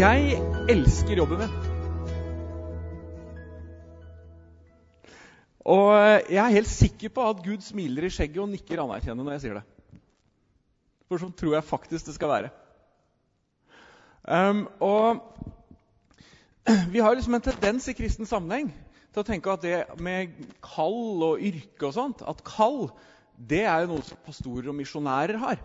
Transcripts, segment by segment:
Jeg elsker jobben min. Og jeg er helt sikker på at Gud smiler i skjegget og nikker anerkjennende når jeg sier det. For sånn tror jeg faktisk det skal være. Um, og vi har liksom en tendens i kristen sammenheng til å tenke at det med kall og yrke og sånt At kall det er jo noe som pastorer og misjonærer har.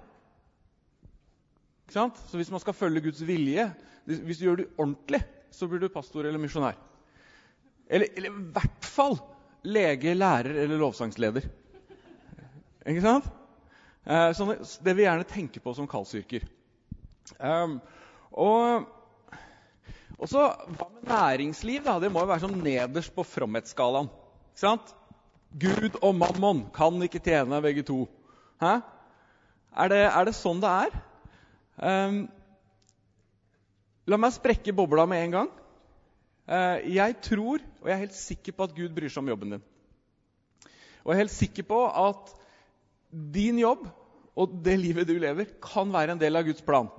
Så hvis man skal følge Guds vilje, hvis du gjør det ordentlig, så blir du pastor eller misjonær. Eller, eller i hvert fall lege, lærer eller lovsangsleder. Ikke sant? Så sånn, det vi gjerne tenker på som kallsyrker. Um, og, og så Hva med næringsliv? da? Det må jo være sånn nederst på fromhetsskalaen. Ikke sant? Gud og mammon kan ikke tjene begge to. Hæ? Er det, er det sånn det er? Um, la meg sprekke bobla med en gang. Uh, jeg tror, og jeg er helt sikker på at Gud bryr seg om jobben din. Og jeg er helt sikker på at din jobb og det livet du lever, kan være en del av Guds plan.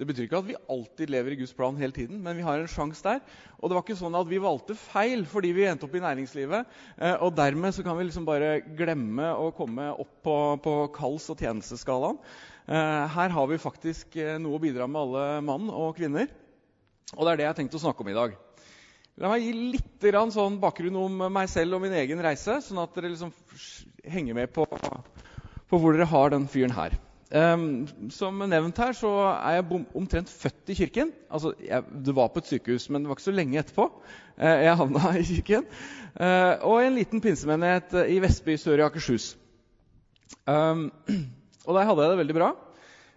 Det betyr ikke at vi alltid lever i Guds plan hele tiden, men vi har en sjanse der. Og det var ikke sånn at vi valgte feil fordi vi endte opp i næringslivet. Eh, og dermed så kan vi liksom bare glemme å komme opp på, på kalls- og tjenesteskalaen. Eh, her har vi faktisk eh, noe å bidra med, alle mann og kvinner. Og det er det jeg har tenkt å snakke om i dag. La meg gi litt sånn bakgrunn om meg selv og min egen reise, sånn at dere liksom henger med på, på hvor dere har den fyren her. Um, som nevnt her, så er jeg omtrent født i kirken. Altså, jeg, Det var på et sykehus, men det var ikke så lenge etterpå. Uh, jeg havna i kirken. Uh, og i en liten pinsemenighet i Vestby sør i Akershus. Um, og der hadde jeg det veldig bra.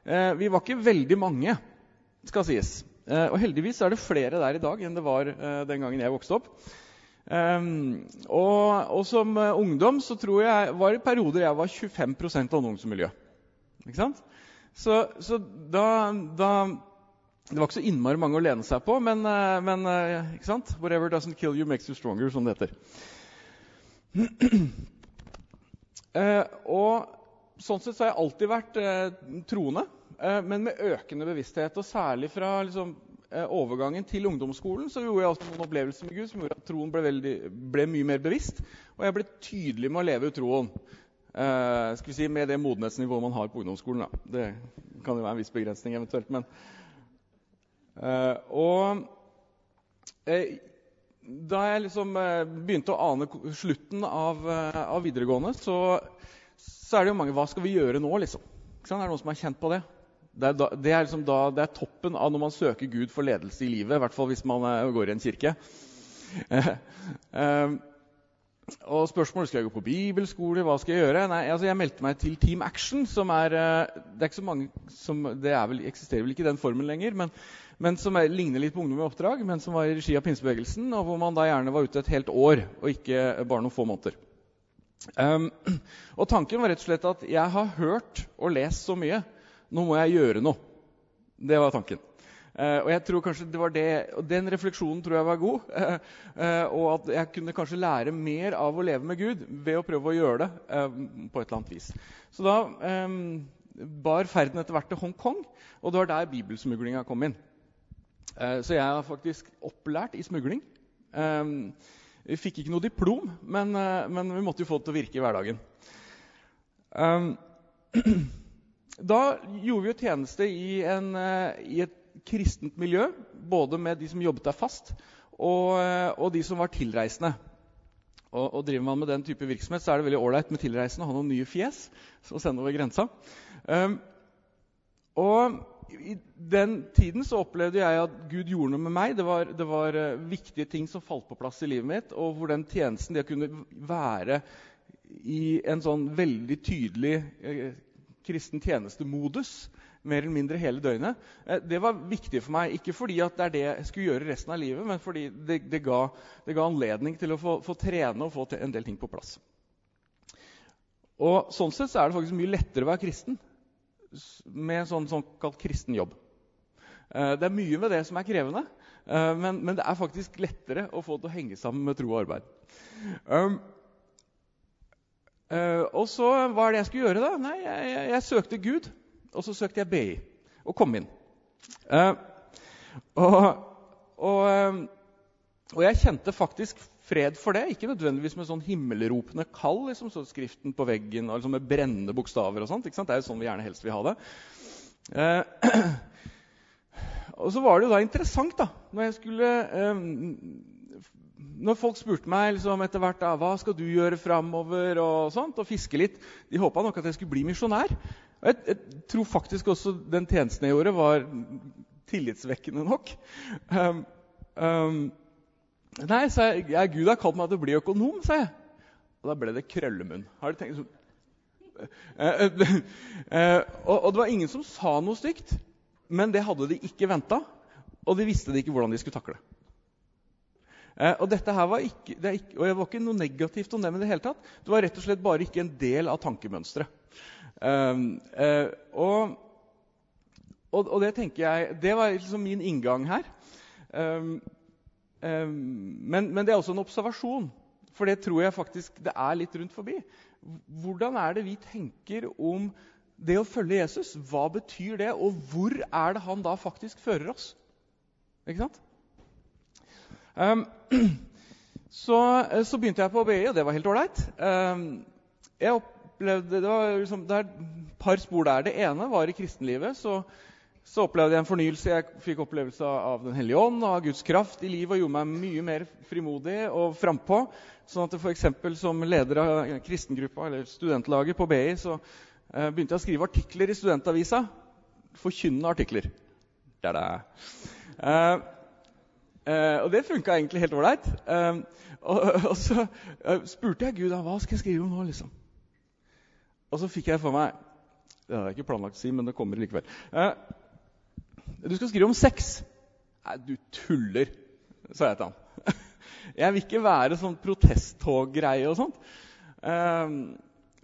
Uh, vi var ikke veldig mange, skal sies. Og heldigvis er det flere der i dag enn det var den gangen jeg vokste opp. Um, og, og, som ungdom så tror jeg var det perioder jeg var 25% av ungdomsmiljøet. Ikke sant? Så, så da, da, Det var ikke så innmari mange å lene seg på, men, eh, men eh, ikke sant? Whatever doesn't kill you, makes you stronger, som det heter. Uh, og Sånn sett så har jeg alltid vært uh, troende, eh, men med økende bevissthet. Og særlig fra liksom, eh, overgangen til ungdomsskolen så gjorde jeg også noen opplevelser med Gud som gjorde at troen ble, veldig, ble mye mer bevisst. Og jeg ble tydelig med å leve ut troen. Uh, skal vi si, Med det modenhetsnivået man har på ungdomsskolen. Da. Det kan jo være en viss begrensning eventuelt. Men, uh, og uh, da jeg liksom begynte å ane slutten av, av videregående, så, så, er det jo mange Hva skal vi gjøre nå, liksom? Er det noen som har kjent på det? Det er, da, det, er liksom da, det er, toppen av når man søker Gud for ledelse i livet. I hvert fall hvis man går i en kirke. Og spørsmålet skal jeg gå på bibelskole, hva skal jeg gjøre? Nei, altså Jeg meldte meg til Team Action. som er, eh, Det er ikke så mange som, det vel, eksisterer vel ikke i den formen lenger, men, men som er, ligner litt på Ungdom i oppdrag, men som var i regi av pinsebevegelsen, og hvor man da gjerne var ute et helt år, og ikke bare noen få måneder. Um, og Tanken var rett og slett at jeg har hørt og lest så mye. Nå må jeg gjøre noe. Det var tanken. Uh, og jeg tror kanskje det var det, og Den refleksjonen tror jeg var god. Uh, uh, og at jeg kunne kanskje lære mer av å leve med Gud ved å prøve å gjøre det på et eller annet vis. Så da um, bar ferden etter hvert til Hongkong, og det var der bibelsmuglinga kom inn. så jeg er faktisk opplært i smugling. Vi fikk ikke noe diplom, men, men, vi måtte jo få det til å virke i hverdagen. Um, da gjorde vi jo tjeneste i, en, i et kristent miljø, både med de som jobbet der fast, og, eh, og de som var tilreisende. Og, og, Driver man med den type virksomhet, så er det veldig ålreit med tilreisende å ha noen nye fjes å sende over grensa. Um, og I den tiden så opplevde jeg at Gud gjorde noe med meg. Det var, det var uh, viktige ting som falt på plass i livet mitt. Og hvor den tjenesten, det å kunne være i en sånn veldig tydelig kristen tjenestemodus, mer eller mindre hele døgnet. Eh, det var viktig for meg. Ikke fordi det er det jeg skulle gjøre resten av livet, men fordi det, det, ga, det ga, anledning til å få, få, trene og få en del ting på plass. Og Sånn sett så er det faktisk mye lettere å være kristen med en sånn såkalt kristen jobb. Eh, det er mye med det som er krevende, eh, men, men, det er faktisk lettere å få det til å henge sammen med tro og arbeid. Um, uh, og så Hva er det jeg skulle gjøre, da? Nei, jeg, jeg, jeg søkte Gud. Og så søkte jeg BI og kom inn. Uh, Og, og, eh, og, jeg kjente faktisk fred for det. Ikke nødvendigvis med sånn himmelropende kall, liksom, så skriften på veggen og liksom med brennende bokstaver. og sånt, Det er jo sånn vi gjerne helst vil ha det. Uh, og så var det jo da interessant da, når jeg skulle eh, når folk spurte meg liksom, etter hvert da, hva skal du gjøre framover, og sånt, og fiske litt De håpa nok at jeg skulle bli misjonær. Jeg, jeg, tror faktisk også den tjenesten jeg gjorde, var tillitsvekkende nok. Um, um, nei, sa jeg, Gud har kalt meg til å bli økonom, sa jeg. Og da ble det krøllemunn. Har du tenkt sånn uh, uh, uh, og, og det var ingen som sa noe stygt, men det hadde de ikke venta. Og de visste ikke hvordan de skulle takle og dette her var ikke, ikke, og jeg var ikke noe negativt om dem i det hele tatt. Det var rett og slett bare ikke en del av tankemønsteret. Um, uh, og, og, og, det tenker jeg Det var liksom min inngang her. Um, um, men, men, det er også en observasjon, for det tror jeg faktisk det er litt rundt forbi. Hvordan er det vi tenker om det å følge Jesus? Hva betyr det, og hvor er det han da faktisk fører oss? Ikke sant? Um, så, eh, så, begynte jeg på BI, og det var helt ålreit. Um, jeg opplevde, Det var liksom, det er et par spor der. Det ene var i kristenlivet. Så, så, opplevde jeg en fornyelse. Jeg fikk opplevelse av Den hellige ånd og av Guds kraft i livet og gjorde meg mye mer frimodig og frampå. Sånn at f.eks. som leder av kristengruppa eller studentlaget på BI så uh, begynte jeg å skrive artikler i studentavisa. Forkynnende artikler. Der det er. Uh, og det funka egentlig helt ålreit. Eh, og, og, så uh, spurte jeg Gud hva skal jeg skrive om nå. liksom? Og så fikk jeg for meg Det hadde jeg ikke planlagt å si, men det kommer likevel. du skal skrive om sex. Nei, du tuller, sa jeg til han. jeg vil ikke være sånn protesttog-greie og sånt.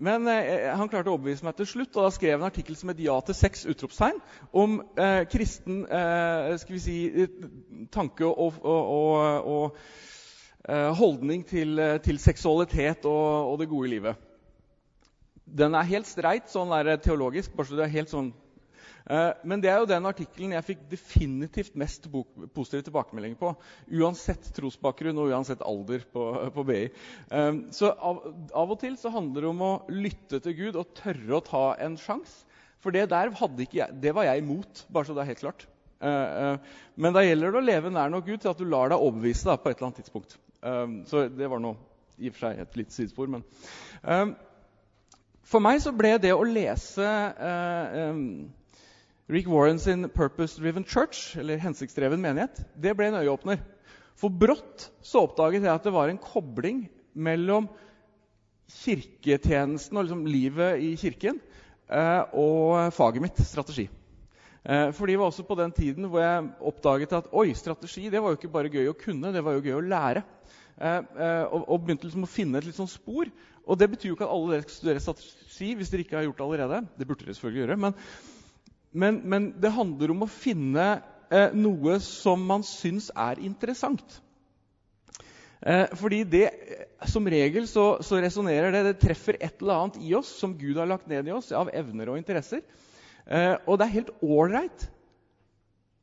Men eh, han klarte å overbevise meg til slutt, og da skrev han en artikkel som het 'Ja til sex!' utropstegn, om eh, kristen eh, skal vi si, tanke og, og, og, og eh, holdning til, eh, til seksualitet og, det gode livet. Den er helt streit sånn der, teologisk, bare så det er helt sånn Eh, men det er jo den artikkelen jeg fikk definitivt mest positive tilbakemeldinger på. Uansett trosbakgrunn og uansett alder på, på BI. Eh, så av, av, og til så handler det om å lytte til Gud og tørre å ta en sjanse. For det der jeg, det var jeg imot, bare så det er helt klart. Eh, men da gjelder det å leve nær nok Gud til at du lar deg overbevise da, på et eller annet tidspunkt. Så det var nå i og for seg et lite sidespor. men... For meg så ble det å lese eh, Rick Warren sin 'Purpose-Driven Church', eller hensiktsdreven menighet, det ble en øyeåpner. For brått så oppdaget jeg at det var en kobling mellom kirketjenesten og liksom livet i kirken eh, og faget mitt, strategi. Fordi for det var også på den tiden hvor jeg oppdaget at oi, strategi det var jo ikke bare gøy å kunne, det var jo gøy å lære. Eh, eh og, begynte liksom å finne et litt sånn spor. Og det betyr jo ikke at alle dere skal studere strategi hvis dere ikke har gjort det allerede. Det burde dere selvfølgelig gjøre. men men, men, det handler om å finne eh, noe som man syns er interessant. Eh, fordi det, som regel så, så resonnerer det Det treffer et eller annet i oss som Gud har lagt ned i oss av evner og interesser. Eh, og det er helt ålreit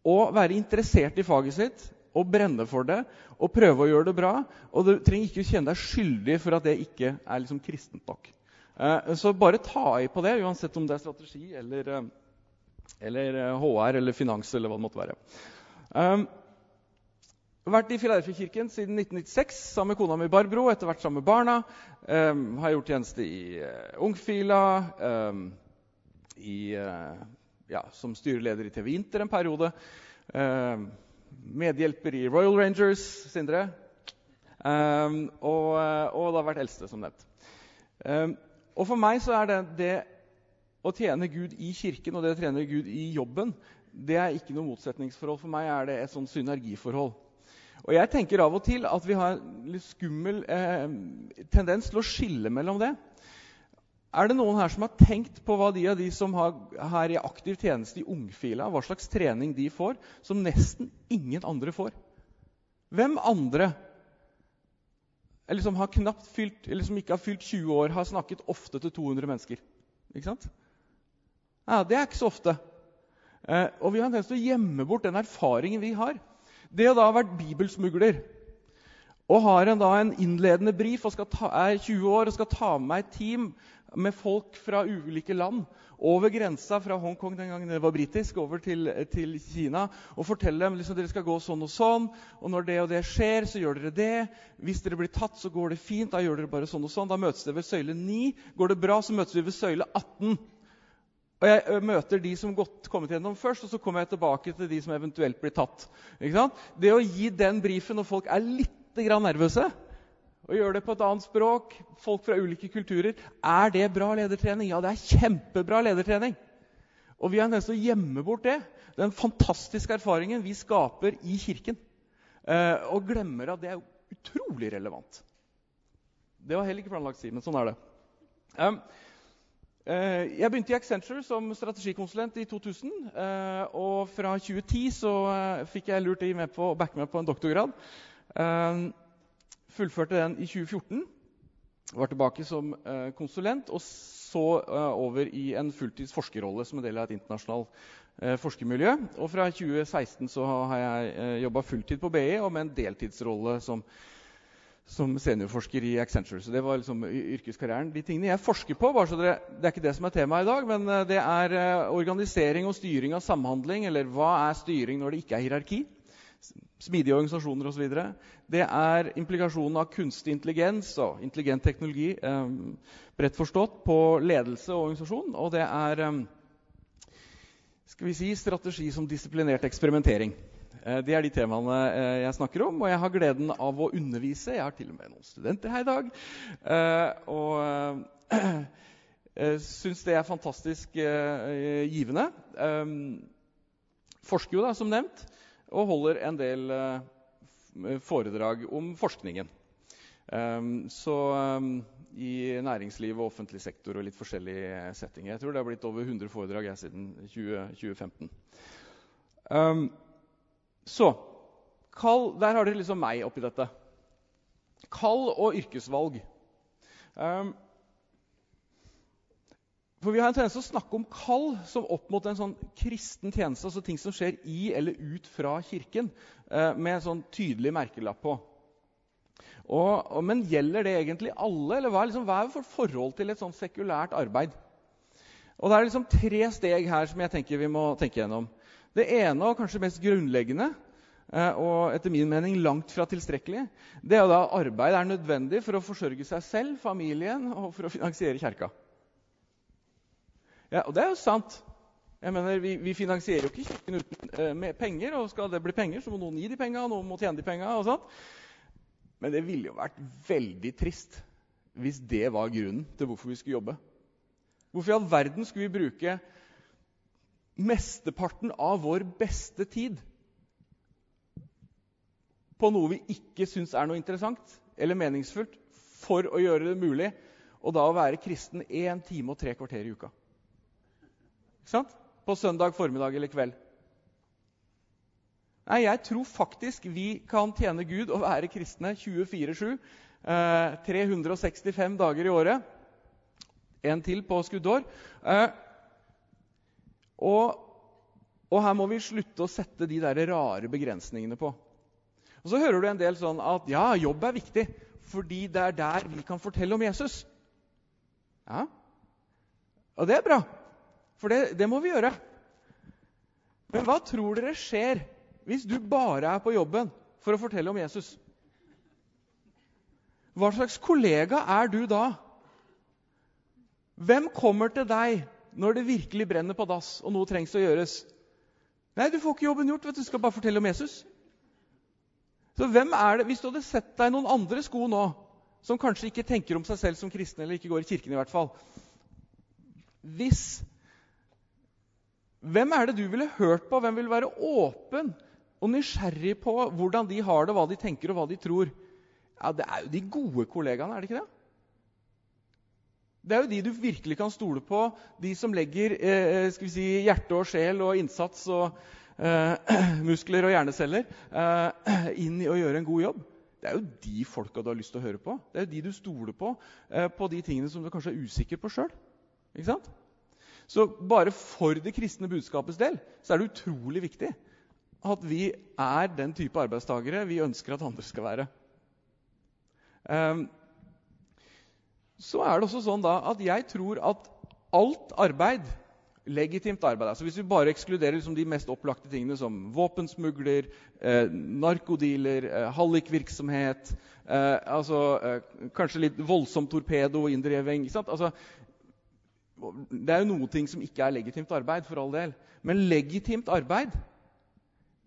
å være interessert i faget sitt og brenne for det og prøve å gjøre det bra. Og du trenger ikke kjenne deg skyldig for at det ikke er liksom kristent nok. Eh, så bare ta i på det, uansett om det er strategi eller eh, eller HR eh, eller finans eller hva det måtte være. Um, vært i Filadelfia-kirken siden 1996 sammen med kona mi Barbro. etter hvert sammen med barna. Um, har gjort tjeneste i uh, Ungfila, um, i, uh, ja, som styreleder i TV Inter en periode. Um, medhjelper i Royal Rangers, Sindre. Um, og, og det har vært eldste, som nevnt. og for meg så er det, det å tjene Gud i kirken og det å tjene Gud i jobben det er ikke noe motsetningsforhold. For meg er det et sånn synergiforhold. Og jeg tenker av og til at vi har en litt skummel eh, tendens til å skille mellom det. Er det noen her som har tenkt på hva de av de som har her i aktiv tjeneste i Ungfila, hva slags trening de får, som nesten ingen andre får? Hvem andre eller som, har fylt, eller som ikke har fylt 20 år, har snakket ofte til 200 mennesker? Ikke sant? Ja, Det er ikke så ofte. Eh, og vi har en tendens til å gjemme bort den erfaringen vi har. Det å da ha vært bibelsmugler og har en, da en innledende brief og ta, er 20 år og skal ta med meg et team med folk fra ulike land over grensa fra Hongkong den gangen det var britisk, over til, til Kina og fortelle dem liksom, dere skal gå sånn og sånn. Og når det og det skjer, så gjør dere det. Hvis dere blir tatt, så går det fint. Da gjør dere bare sånn og sånn. Da møtes dere ved søyle 9. Går det bra, så møtes vi ved søyle 18. Og Jeg møter de som godt kommet gjennom først, og så kommer jeg tilbake til de som eventuelt blir tatt. Det å gi den brifen når folk er litt nervøse, og gjøre det på et annet språk, folk fra ulike kulturer, er det bra ledertrening? Ja, det er kjempebra ledertrening. Og vi har nesten å gjemme bort det. Den fantastiske erfaringen vi skaper i Kirken. Eh, og glemmer at det er utrolig relevant. Det var heller ikke planlagt å si, men sånn er det. Eh, jeg begynte i Accenture som strategikonsulent i 2000. Eh, og fra 2010 så eh, fikk jeg lurt de med på å backe meg på en doktorgrad. Fullførte den i 2014. Var tilbake som konsulent og så over i en fulltids forskerrolle som en del av et internasjonalt forskermiljø. Og fra 2016 så har jeg jobba fulltid på BI og med en deltidsrolle som som seniorforsker i Accenture. Så det var liksom yrkeskarrieren. De tingene jeg forsker på, bare så dere, Det er ikke det som er temaet i dag, men eh, det er eh, organisering og styring av samhandling. Eller hva er styring når det ikke er hierarki? Smidige organisasjoner osv. Det er implikasjonen av kunstig intelligens og intelligent teknologi eh, bredt forstått på ledelse og organisasjon. Og det er eh, skal vi si, strategi som disiplinert eksperimentering. Eh, det er de temaene eh, jeg snakker om, og jeg har gleden av å undervise. Jeg har til og med noen studenter her i dag. Eh, og syns det er fantastisk givende. Forsker jo, da, som nevnt, og holder en del foredrag om forskningen. Så i næringsliv og offentlig sektor og litt forskjellige settinger. Jeg tror det har blitt over 100 foredrag siden 20, 2015. Så kall, Der har dere liksom meg oppi dette. Kall og yrkesvalg. Um, for Vi har en tendens til å snakke om kall som opp mot en sånn kristen tjeneste. altså Ting som skjer i eller ut fra kirken, uh, med en sånn tydelig merkelapp på. Og, men gjelder det egentlig alle, eller hva er, liksom, hva er for forhold til et sånn sekulært arbeid? Og Det er liksom tre steg her som jeg tenker vi må tenke gjennom. Det ene og kanskje mest grunnleggende eh, og etter min mening langt fra tilstrekkelig, det er da arbeid er nødvendig for å forsørge seg selv, familien og for å finansiere kjerka. Ja, og det er jo sant. Jeg mener, Vi, vi finansierer jo ikke kirken uten uh, med penger. og Skal det bli penger, så må noen gi de penga, noen må tjene de penga. Men det ville jo vært veldig trist hvis det var grunnen til hvorfor vi skulle jobbe. Hvorfor i all verden skulle vi bruke mesteparten av vår beste tid på noe vi ikke syns er noe interessant eller meningsfullt, for å gjøre det mulig og da å være kristen én time og tre kvarter i uka. Ikke sant? På søndag formiddag eller kveld. Nei, Jeg tror faktisk vi kan tjene Gud og være kristne 24-7. Eh, 365 dager i året. En til på skuddår. Og, og, her må vi slutte å sette de der rare begrensningene på. Og Så hører du en del sånn at ja, jobb er viktig, fordi det er der vi kan fortelle om Jesus. Ja, Og det er bra, for det, det må vi gjøre. Men hva tror dere skjer hvis du bare er på jobben for å fortelle om Jesus? Hva slags kollega er du da? Hvem kommer til deg når det virkelig brenner på dass og noe trengs å gjøres. Nei, du får ikke jobben gjort. vet Du Du skal bare fortelle om Jesus. Så hvem er det, Hvis du hadde sett deg noen andre sko nå, som kanskje ikke tenker om seg selv som kristne, eller ikke går i kirken i hvert fall Hvis Hvem er det du ville hørt på? Hvem ville være åpen og nysgjerrig på hvordan de har det, hva de tenker og hva de tror? Ja, Det er jo de gode kollegaene, er det ikke det? Det er jo de du virkelig kan stole på, de som legger eh, si, hjerte og sjel og innsats og eh, muskler og hjerneceller eh, inn i å gjøre en god jobb. Det er jo de folka du har lyst til å høre på. Det er jo de du stoler på eh, på de tingene som du kanskje er usikker på sjøl. Så bare for det kristne budskapets del så er det utrolig viktig at vi er den type arbeidstakere vi ønsker at andre skal være. Um, så er det også sånn da at jeg tror at alt arbeid legitimt arbeid. Altså hvis vi bare ekskluderer liksom de mest opplagte tingene som våpensmugler, eh, narkodealer, eh, hallikvirksomhet eh, altså, eh, Kanskje litt voldsom torpedo og inndriving. Altså, det er jo noen ting som ikke er legitimt arbeid, for all del. Men legitimt arbeid,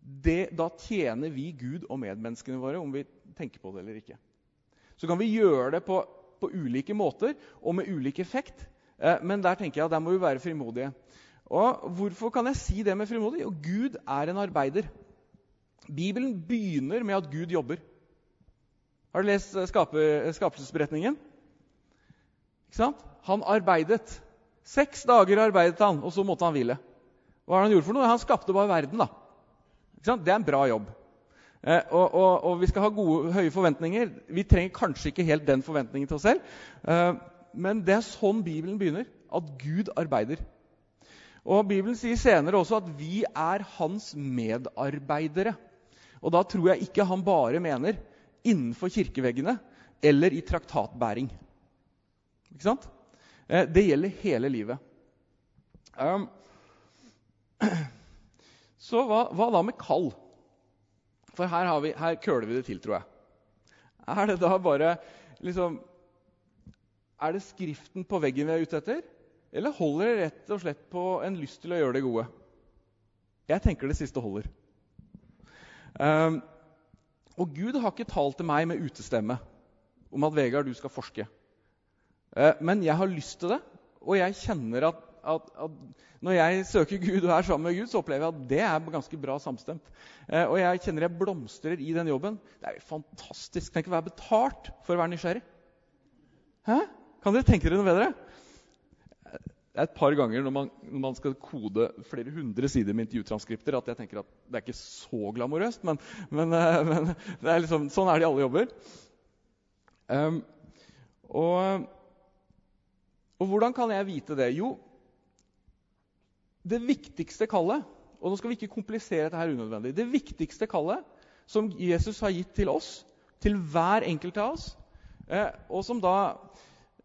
det, da tjener vi Gud og medmenneskene våre, om vi tenker på det eller ikke. Så kan vi gjøre det på, på ulike måter og med ulik effekt. Eh, men der tenker jeg at der må vi være frimodige. Og Hvorfor kan jeg si det med frimodig? Jo, Gud er en arbeider. Bibelen begynner med at Gud jobber. Har du lest eh, skapelsesberetningen? Ikke sant? Han arbeidet. Seks dager arbeidet han, og så måtte han hvile. Hva har han gjort for noe? Han skapte bare verden. da. Det er en bra jobb. Eh, og, og, og, vi skal ha gode, høye forventninger. Vi trenger kanskje ikke helt den forventningen til oss selv. Eh, men det er sånn Bibelen begynner. At Gud arbeider. Og Bibelen sier senere også at vi er hans medarbeidere. Og da tror jeg ikke han bare mener innenfor kirkeveggene eller i traktatbæring. Ikke sant? Eh, det gjelder hele livet. Um, så hva, hva, da med kall? For her, vi, her køler vi det til, tror jeg. Er det da bare liksom Er det Skriften på veggen vi er ute etter? Eller holder det rett og slett på en lyst til å gjøre det gode? Jeg tenker det siste holder. Um, og Gud har ikke talt til meg med utestemme om at Vegard, du skal forske. Uh, men jeg har lyst til det, og jeg kjenner at, at, at, når jeg søker Gud og er sammen med Gud, så opplever jeg at det er ganske bra samstemt. Eh, og jeg kjenner jeg blomstrer i den jobben. Det er jo fantastisk. Tenk å være betalt for å være nysgjerrig. Hæ? Kan dere tenke dere noe bedre? det er et par ganger når man, når man, skal kode flere hundre sider med intervjutranskripter, at jeg tenker at det er ikke så glamorøst, men, men, eh, men er liksom, sånn er det i alle jobber. Um, og, og, hvordan kan jeg vite det? Jo, det viktigste kallet Og nå skal vi ikke komplisere dette her unødvendig. Det viktigste kallet som Jesus har gitt til oss, til hver enkelt av oss, eh, og som da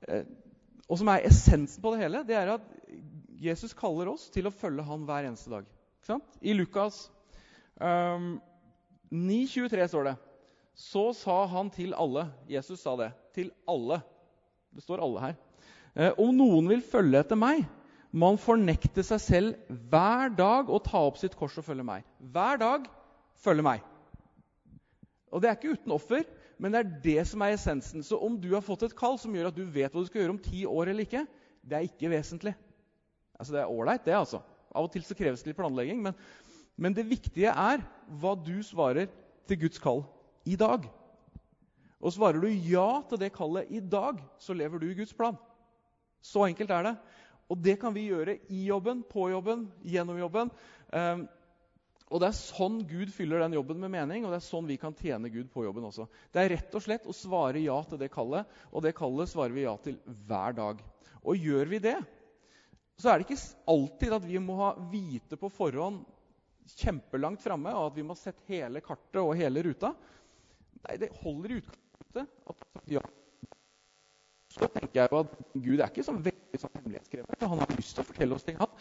eh, og som er essensen på det hele, det er at Jesus kaller oss til å følge han hver eneste dag. I Lukas um, 9,23 står det Så sa han til alle Jesus sa det. Til alle. Det står alle her. Eh, om noen vil følge etter meg, må fornekter fornekte seg selv hver dag og ta opp sitt kors og følge meg. Hver dag følge meg. Og det er ikke uten offer, men det er det som er essensen. Så om du har fått et kall som gjør at du vet hva du skal gjøre om ti år eller ikke, det er ikke vesentlig. Altså, Det er ålreit, det. altså. Av og til så kreves det litt planlegging. Men, men det viktige er hva du svarer til Guds kall i dag. Og svarer du ja til det kallet i dag, så lever du i Guds plan. Så enkelt er det. Og det kan vi gjøre i jobben, på jobben, gjennom jobben. Um, og Det er sånn Gud fyller den jobben med mening, og det er sånn vi kan tjene Gud på jobben også. Det er rett og slett å svare ja til det kallet, og det kallet svarer vi ja til hver dag. Og gjør vi det, så er det ikke alltid at vi må ha vite på forhånd kjempelangt framme, og at vi må ha sett hele kartet og hele ruta. Nei, det holder i utgangspunktet at ja. Så tenker jeg jo at Gud er ikke så veldig sånn hemmelighetskrevende. Han har lyst til å fortelle oss ting. Han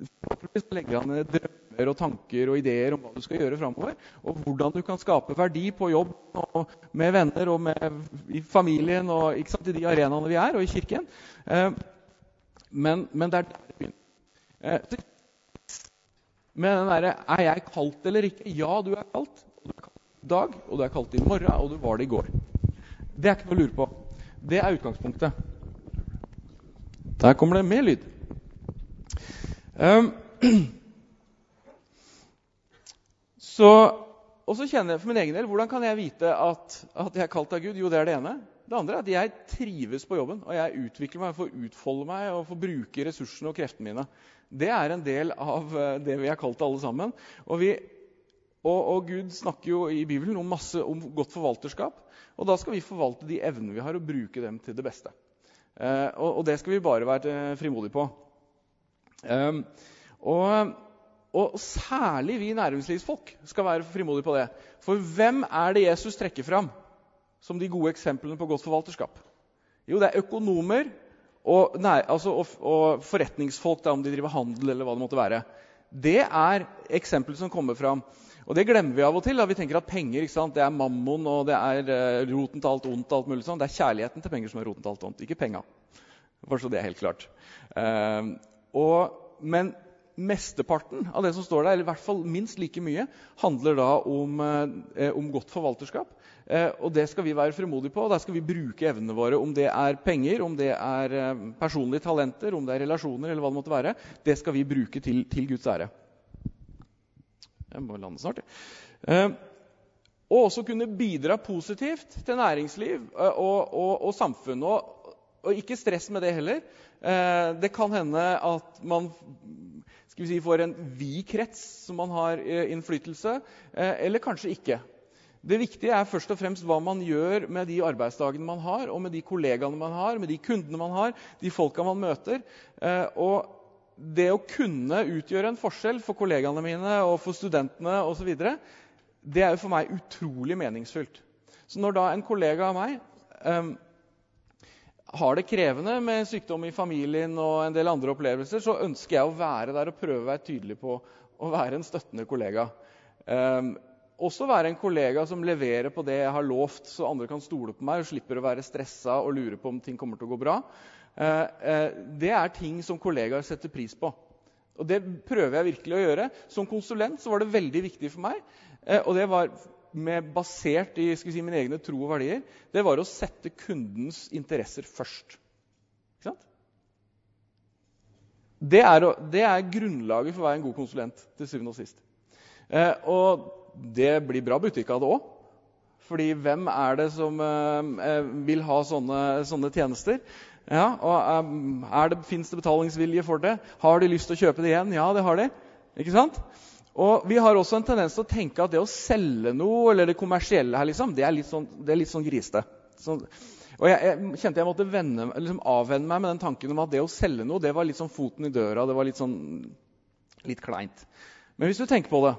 Forhåpentligvis legger han drømmer og tanker og ideer om hva du skal gjøre framover. Og hvordan du kan skape verdi på jobb og med venner og med, i familien og ikke sant, i de arenaene vi er, og i kirken. Eh, men, men, det er der det begynner. Eh, med den derre Er jeg kalt eller ikke? Ja, du er kalt. Og du er kalt i dag, og du er kalt i morgen, og du var det i går. Det er ikke noe å lure på. Det er utgangspunktet. Der kommer det mer lyd. Um, så, og så kjenner jeg for min egen del hvordan kan jeg vite at, at jeg er kalt av Gud? Jo, det er det ene. Det andre er at jeg trives på jobben, og jeg utvikler meg, får utfolde meg og får bruke ressursene og kreftene mine. Det er en del av eh, det vi er kalt alle sammen. Og, vi, og, og Gud snakker jo i Bibelen om, masse, om godt forvalterskap. Og da skal vi forvalte de evnene vi har, og bruke dem til det beste. Eh, og, og det skal vi bare være frimodige på. Eh, og, og, særlig vi næringslivsfolk skal være frimodige på det. For hvem er det Jesus trekker fram som de gode eksemplene på godt forvalterskap? Jo, det er økonomer og, nei, altså, og forretningsfolk, da, om de driver handel eller hva det måtte være. Det er eksempler som kommer fram. Og det glemmer vi av og til. Da. Vi tenker at penger sant, det er mammon og det er uh, roten til alt ondt. alt mulig sånn. Det er kjærligheten til penger som er roten til alt ondt, ikke penga. Bare så det er helt klart. Uh, men mesteparten av det som står der, eller i hvert fall minst like mye, handler da om, uh, om godt forvalterskap. og det skal vi være frimodige på. og Der skal vi bruke evnene våre. Om det er penger, om det er personlige talenter, om det er relasjoner, eller hva det måtte være. Det skal vi bruke til, til Guds ære. Jeg må lande snart. jeg. og også kunne bidra positivt til næringsliv eh, og, og, og samfunn. Og, og, ikke stress med det heller. Eh, det kan hende at man si, får en vid krets som man har innflytelse, eller kanskje ikke. Det viktige er først og fremst hva man gjør med de arbeidsdagene man har, og med de kollegaene man har, med de kundene man har, de folka man møter. Og det å kunne utgjøre en forskjell for kollegaene mine og for studentene osv., det er jo for meg utrolig meningsfylt. Så når da en kollega av meg um, har det krevende med sykdom i familien og en del andre opplevelser, så ønsker jeg å være der og prøve å være tydelig på å være en støttende kollega. Um, også være en kollega som leverer på det jeg har lovt, så andre kan stole på meg og slipper å være stressa og lure på om ting kommer til å gå bra. Eh, eh, det er ting som kollegaer setter pris på. Og Det prøver jeg virkelig å gjøre. Som konsulent så var det veldig viktig for meg, eh, og det var basert i si, mine egne tro og verdier, det var å sette kundens interesser først. Ikke sant? Det er, det er grunnlaget for å være en god konsulent til syvende og sist. Eh, og det blir bra butikk av det òg. Fordi hvem er det som eh, vil ha sånne, sånne tjenester? Ja, og um, det, Fins det betalingsvilje for det? Har de lyst til å kjøpe det igjen? Ja, det har de. Ikke sant? Og Vi har også en tendens til å tenke at det å selge noe, eller det kommersielle her, liksom, det er litt sånn, det litt sånn grisete. Så, og jeg, jeg, kjente jeg måtte vende, liksom avvenne meg med den tanken om at det å selge noe det var litt sånn foten i døra. det var litt sånn, litt kleint. Men hvis du tenker på det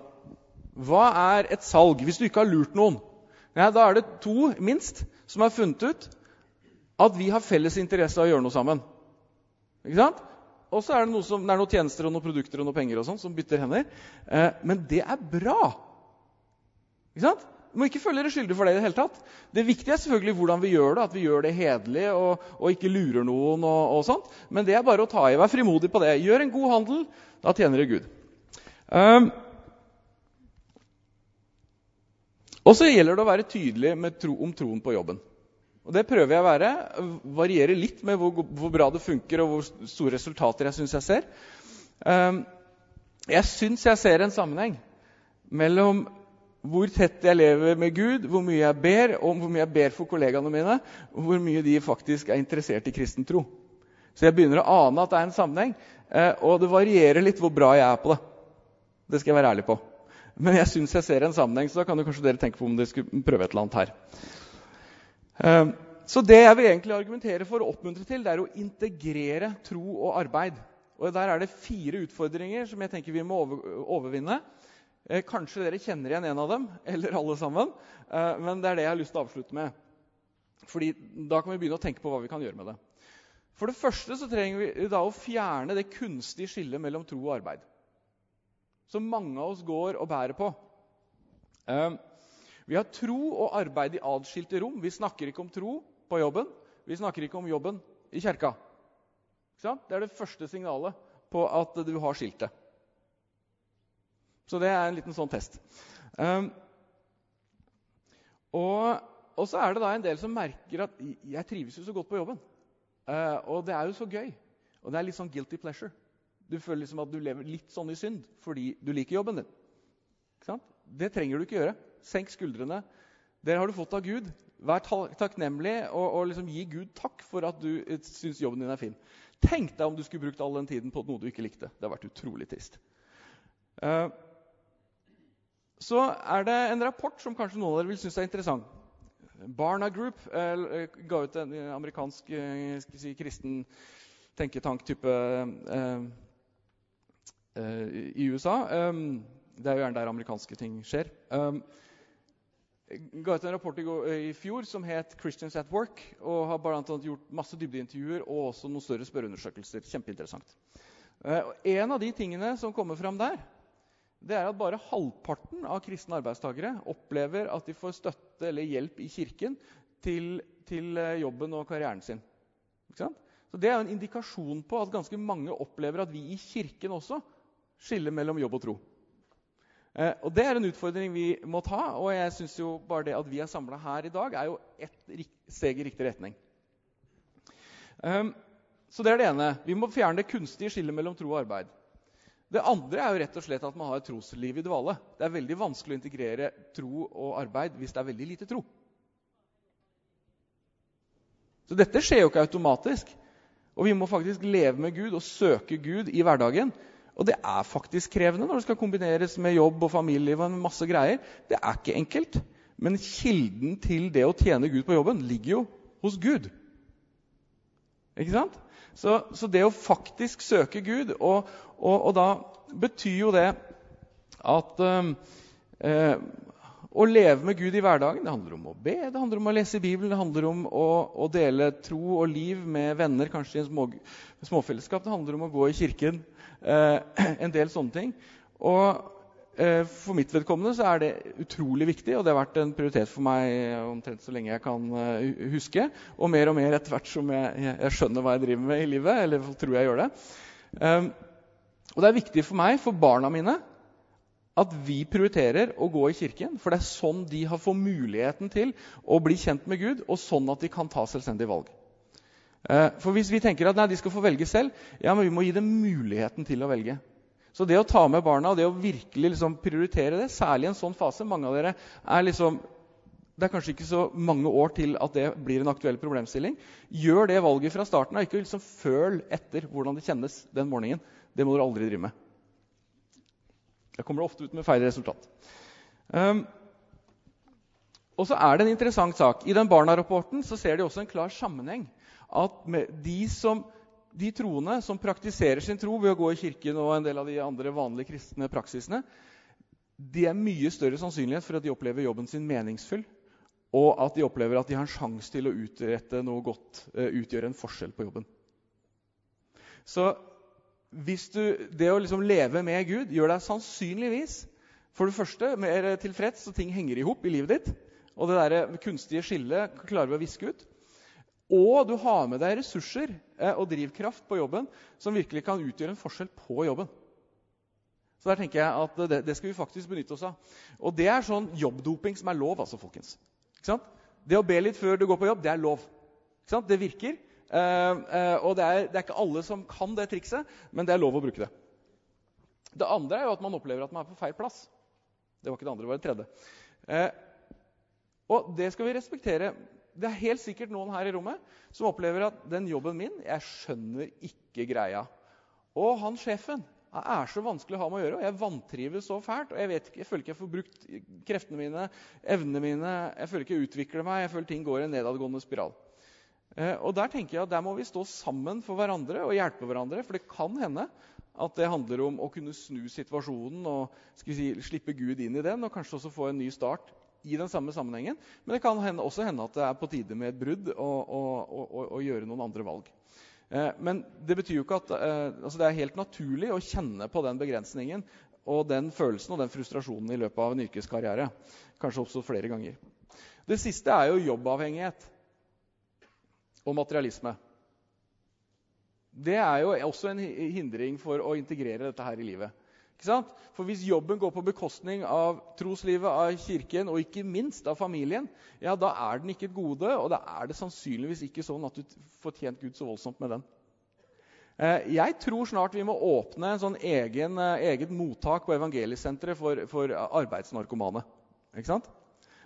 Hva er et salg hvis du ikke har lurt noen? Ja, da er det to, minst, som har funnet ut at vi har felles interesse av å gjøre noe sammen. Ikke sant? Og så er det, noe som, det er noen tjenester og noen produkter og noen penger og sånt som bytter hender. Eh, men det er bra. Ikke sant? Du må ikke føle dere skyldige for det. i Det hele tatt. Det viktige er selvfølgelig hvordan vi gjør det, at vi gjør det hederlig og, og, ikke lurer noen. og, og sånt. Men det er bare å ta i. Vær frimodig på det. Gjør en god handel. Da tjener det Gud. Um, og så gjelder det å være tydelig tro, om troen på jobben. Og Det prøver jeg å være. Varierer litt med hvor, hvor bra det funker, og hvor store resultater jeg syns jeg ser. Um, jeg syns jeg ser en sammenheng mellom hvor tett jeg lever med Gud, hvor mye jeg ber, og hvor mye jeg ber for kollegaene mine, og hvor mye de faktisk er interessert i kristen tro. Så jeg begynner å ane at det er en sammenheng, eh, og det varierer litt hvor bra jeg er på det. Det skal jeg være ærlig på. Men jeg syns jeg ser en sammenheng, så da kan jo kanskje dere tenke på om dere skulle prøve et eller annet her. Ehm, så det jeg vil egentlig argumentere for og oppmuntre til, det er å integrere tro og arbeid. Og Der er det fire utfordringer som jeg tenker vi må overvinne. Eh, kanskje dere kjenner igjen en av dem, eller alle sammen. Eh, men det er det jeg har lyst til å avslutte med. Fordi Da kan vi begynne å tenke på hva vi kan gjøre med det. For det første så trenger vi da å fjerne det kunstige skillet mellom tro og arbeid. Som mange av oss går og bærer på. Vi har tro og arbeid i adskilte rom. Vi snakker ikke om tro på jobben. Vi snakker ikke om jobben i kjerka. Det er det første signalet på at du har skiltet. Så det er en liten sånn test. Um, og, og, så er det da en del som merker at 'jeg trives jo så godt på jobben'. Uh, og det er jo så gøy. Og det er litt sånn guilty pleasure. Du føler liksom at du lever litt sånn i synd fordi du liker jobben din. Det trenger du ikke gjøre. Senk skuldrene. Dere har du fått av Gud. Vær takknemlig og, og liksom gi Gud takk for at du eh, syns jobben din er fin. Tenk deg om du skulle brukt all den tiden på noe du ikke likte. Det har vært utrolig trist. Uh, så er det en rapport som kanskje noen av dere vil synes er interessant. Barna Group uh, ga ut en amerikansk uh, si, kristen tenketank-type eh, i USA. Um, det er jo gjerne der amerikanske ting skjer. Um, ga ut en rapport i, går, i, fjor som het 'Christians at Work'. og har blant annet gjort masse dybdeintervjuer og også noen større spørreundersøkelser. Kjempeinteressant. Og en av de tingene som kommer fram der, det er at bare halvparten av kristne arbeidstakere opplever at de får støtte eller hjelp i kirken til, til eh, jobben og karrieren sin. Så Det er en indikasjon på at ganske mange opplever at vi i kirken også skiller mellom jobb og tro. Eh, og Det er en utfordring vi må ta. og jeg synes jo bare det at vi er samla her i dag, er jo et steg i riktig retning. Um, så det er det ene. Vi må fjerne det kunstige skillet mellom tro og arbeid. Det andre er jo rett og slett at man har et trosliv i dvale. Det er veldig vanskelig å integrere tro og arbeid hvis det er veldig lite tro. Så dette skjer jo ikke automatisk. Og vi må faktisk leve med Gud og søke Gud i hverdagen. Og det er faktisk krevende når det skal kombineres med jobb og familie. og masse greier. Det er ikke enkelt. Men kilden til det å tjene Gud på jobben ligger jo hos Gud. Ikke sant? Så, så det å faktisk søke Gud og, og, og, da betyr jo det at um, eh, å leve med Gud i hverdagen det handler om å be, det handler om å lese Bibelen, det handler om å, å dele tro og liv med venner, kanskje i en små, småfellesskap. Det handler om å gå i kirken. Eh, en del sånne ting. Og eh, for mitt vedkommende så er det utrolig viktig, og det har vært en prioritet for meg omtrent så lenge jeg kan huske. Og mer og mer etter hvert som jeg, jeg, skjønner hva jeg driver med i livet. eller tror jeg gjør det. Og det er viktig for meg, for barna mine, at vi prioriterer å gå i kirken. For det er sånn de har fått muligheten til å bli kjent med Gud, og sånn at de kan ta selvstendige valg. Eh, for hvis vi tenker at nei, de skal få velge selv, ja, men vi må gi dem muligheten til å velge. Så det å ta med barna og det å virkelig liksom prioritere det, særlig i en sånn fase Mange av dere er liksom det er kanskje ikke så mange år til at det blir en aktuell problemstilling. Gjør det valget fra starten av. Ikke liksom føl etter hvordan det kjennes den morgenen. Det må dere aldri drive med. Da kommer det ofte ut med feil resultat. Um, og så er det en interessant sak. I den Barna-rapporten ser de også en klar sammenheng. At de, som, de troende som praktiserer sin tro ved å gå i kirken og en del av de andre vanlige kristne praksisene, de er mye større sannsynlighet for at de opplever jobben sin meningsfull, og at de opplever at de har en sjanse til å utrette noe godt, uh, utgjøre en forskjell på jobben. Så du, det å liksom leve med Gud gjør deg sannsynligvis for det første mer tilfreds, så ting henger i hop i livet ditt. Og det der kunstige skillet klarer vi å viske ut. Og du har med deg ressurser eh, og drivkraft på jobben som virkelig kan utgjøre en forskjell på jobben. Så der tenker jeg at det, det, skal vi faktisk benytte oss av. Og det er sånn jobbdoping som er lov, altså, folkens. Det å be litt før du går på jobb, det er lov. Det virker. Uh, uh, og det er, det er, ikke alle som kan det trikset, men det er lov å bruke det. Det andre er jo at man opplever at man er på feil plass. Det var ikke det andre, det var det tredje. Og det skal vi respektere. Det er helt sikkert noen her i rommet som opplever at den jobben min Jeg skjønner ikke greia. Og han sjefen han er så vanskelig å ha med å gjøre. og Jeg vantrives så fælt. og Jeg, vet, jeg føler ikke jeg får brukt kreftene mine, evnene mine. Jeg føler ikke jeg utvikler meg. Jeg føler ting går i en nedadgående spiral. Eh, og Der tenker jeg at der må vi stå sammen for hverandre og hjelpe hverandre. For det kan hende at det handler om å kunne snu situasjonen og si, slippe Gud inn i den, og kanskje også få en ny start i den samme sammenhengen. Men det kan hende, også hende at det er på tide med et brudd og, og gjøre noen andre valg. Eh, men det betyr jo ikke at eh, altså det er helt naturlig å kjenne på den begrensningen og den følelsen og den frustrasjonen i løpet av en yrkeskarriere. Kanskje oppstått flere ganger. Det siste er jo jobbavhengighet og materialisme. Det er jo også en hindring for å integrere dette her i livet. For hvis jobben går på bekostning av troslivet, av kirken og ikke minst av familien, ja, da er den ikke et gode, og da er det sannsynligvis ikke sånn at du får tjent Gud så voldsomt med den. Eh, jeg tror snart vi må åpne en sånn egen, eh, eget mottak på evangeliesenteret for, for arbeidsnarkomane. Ikke sant?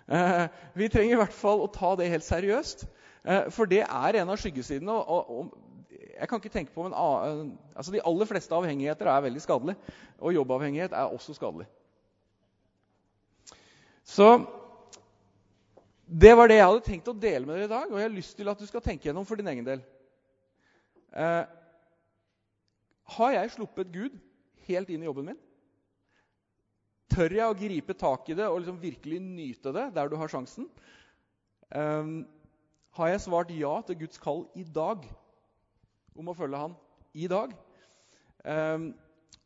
Eh, vi trenger i hvert fall å ta det helt seriøst. For det er en av skyggesidene. Og, jeg kan ikke tenke på men altså De aller fleste avhengigheter er veldig skadelige. Og jobbavhengighet er også skadelig. Så det var det jeg hadde tenkt å dele med dere i dag. Og jeg har lyst til at du skal tenke gjennom for din egen del. Eh, har jeg sluppet Gud helt inn i jobben min? Tør jeg å gripe tak i det og liksom virkelig nyte det der du har sjansen? Eh, har jeg svart ja til Guds kall i dag om å følge Han i dag? Um,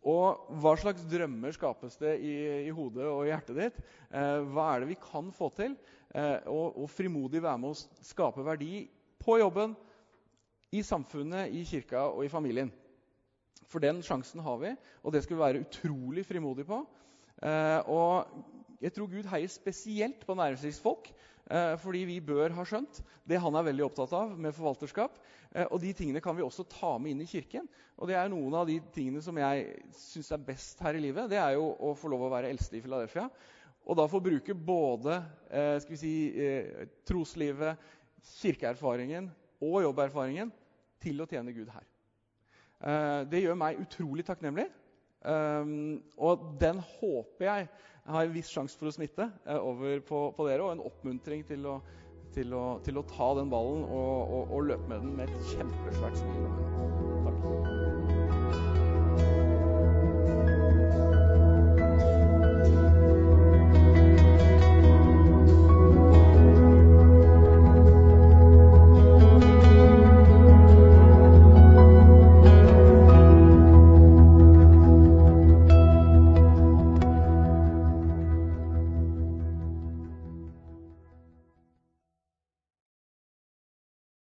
og hva slags drømmer skapes det i, i hodet og i hjertet ditt? Uh, hva er det vi kan få til? Uh, og, og frimodig være med å skape verdi på jobben, i samfunnet, i kirka og i familien. For den sjansen har vi, og det skal vi være utrolig frimodige på. Eh, og jeg tror Gud heier spesielt på næringslivsfolk, eh, fordi vi bør ha skjønt det han er veldig opptatt av med forvalterskap. Eh, og de tingene kan vi også ta med inn i kirken. Og det er noen av de tingene som jeg syns er best her i livet. Det er jo å få lov å være eldste i Philadelphia. Og da få bruke både eh, skal vi si, eh, troslivet, kirkeerfaringen og jobberfaringen til å tjene Gud her. Eh, det gjør meg utrolig takknemlig. Og den håper jeg har en viss sjanse for å smitte uh, over på, på, dere, og en oppmuntring til å, til å, til å ta den ballen og, og, og løpe med den med et kjempesvært smil.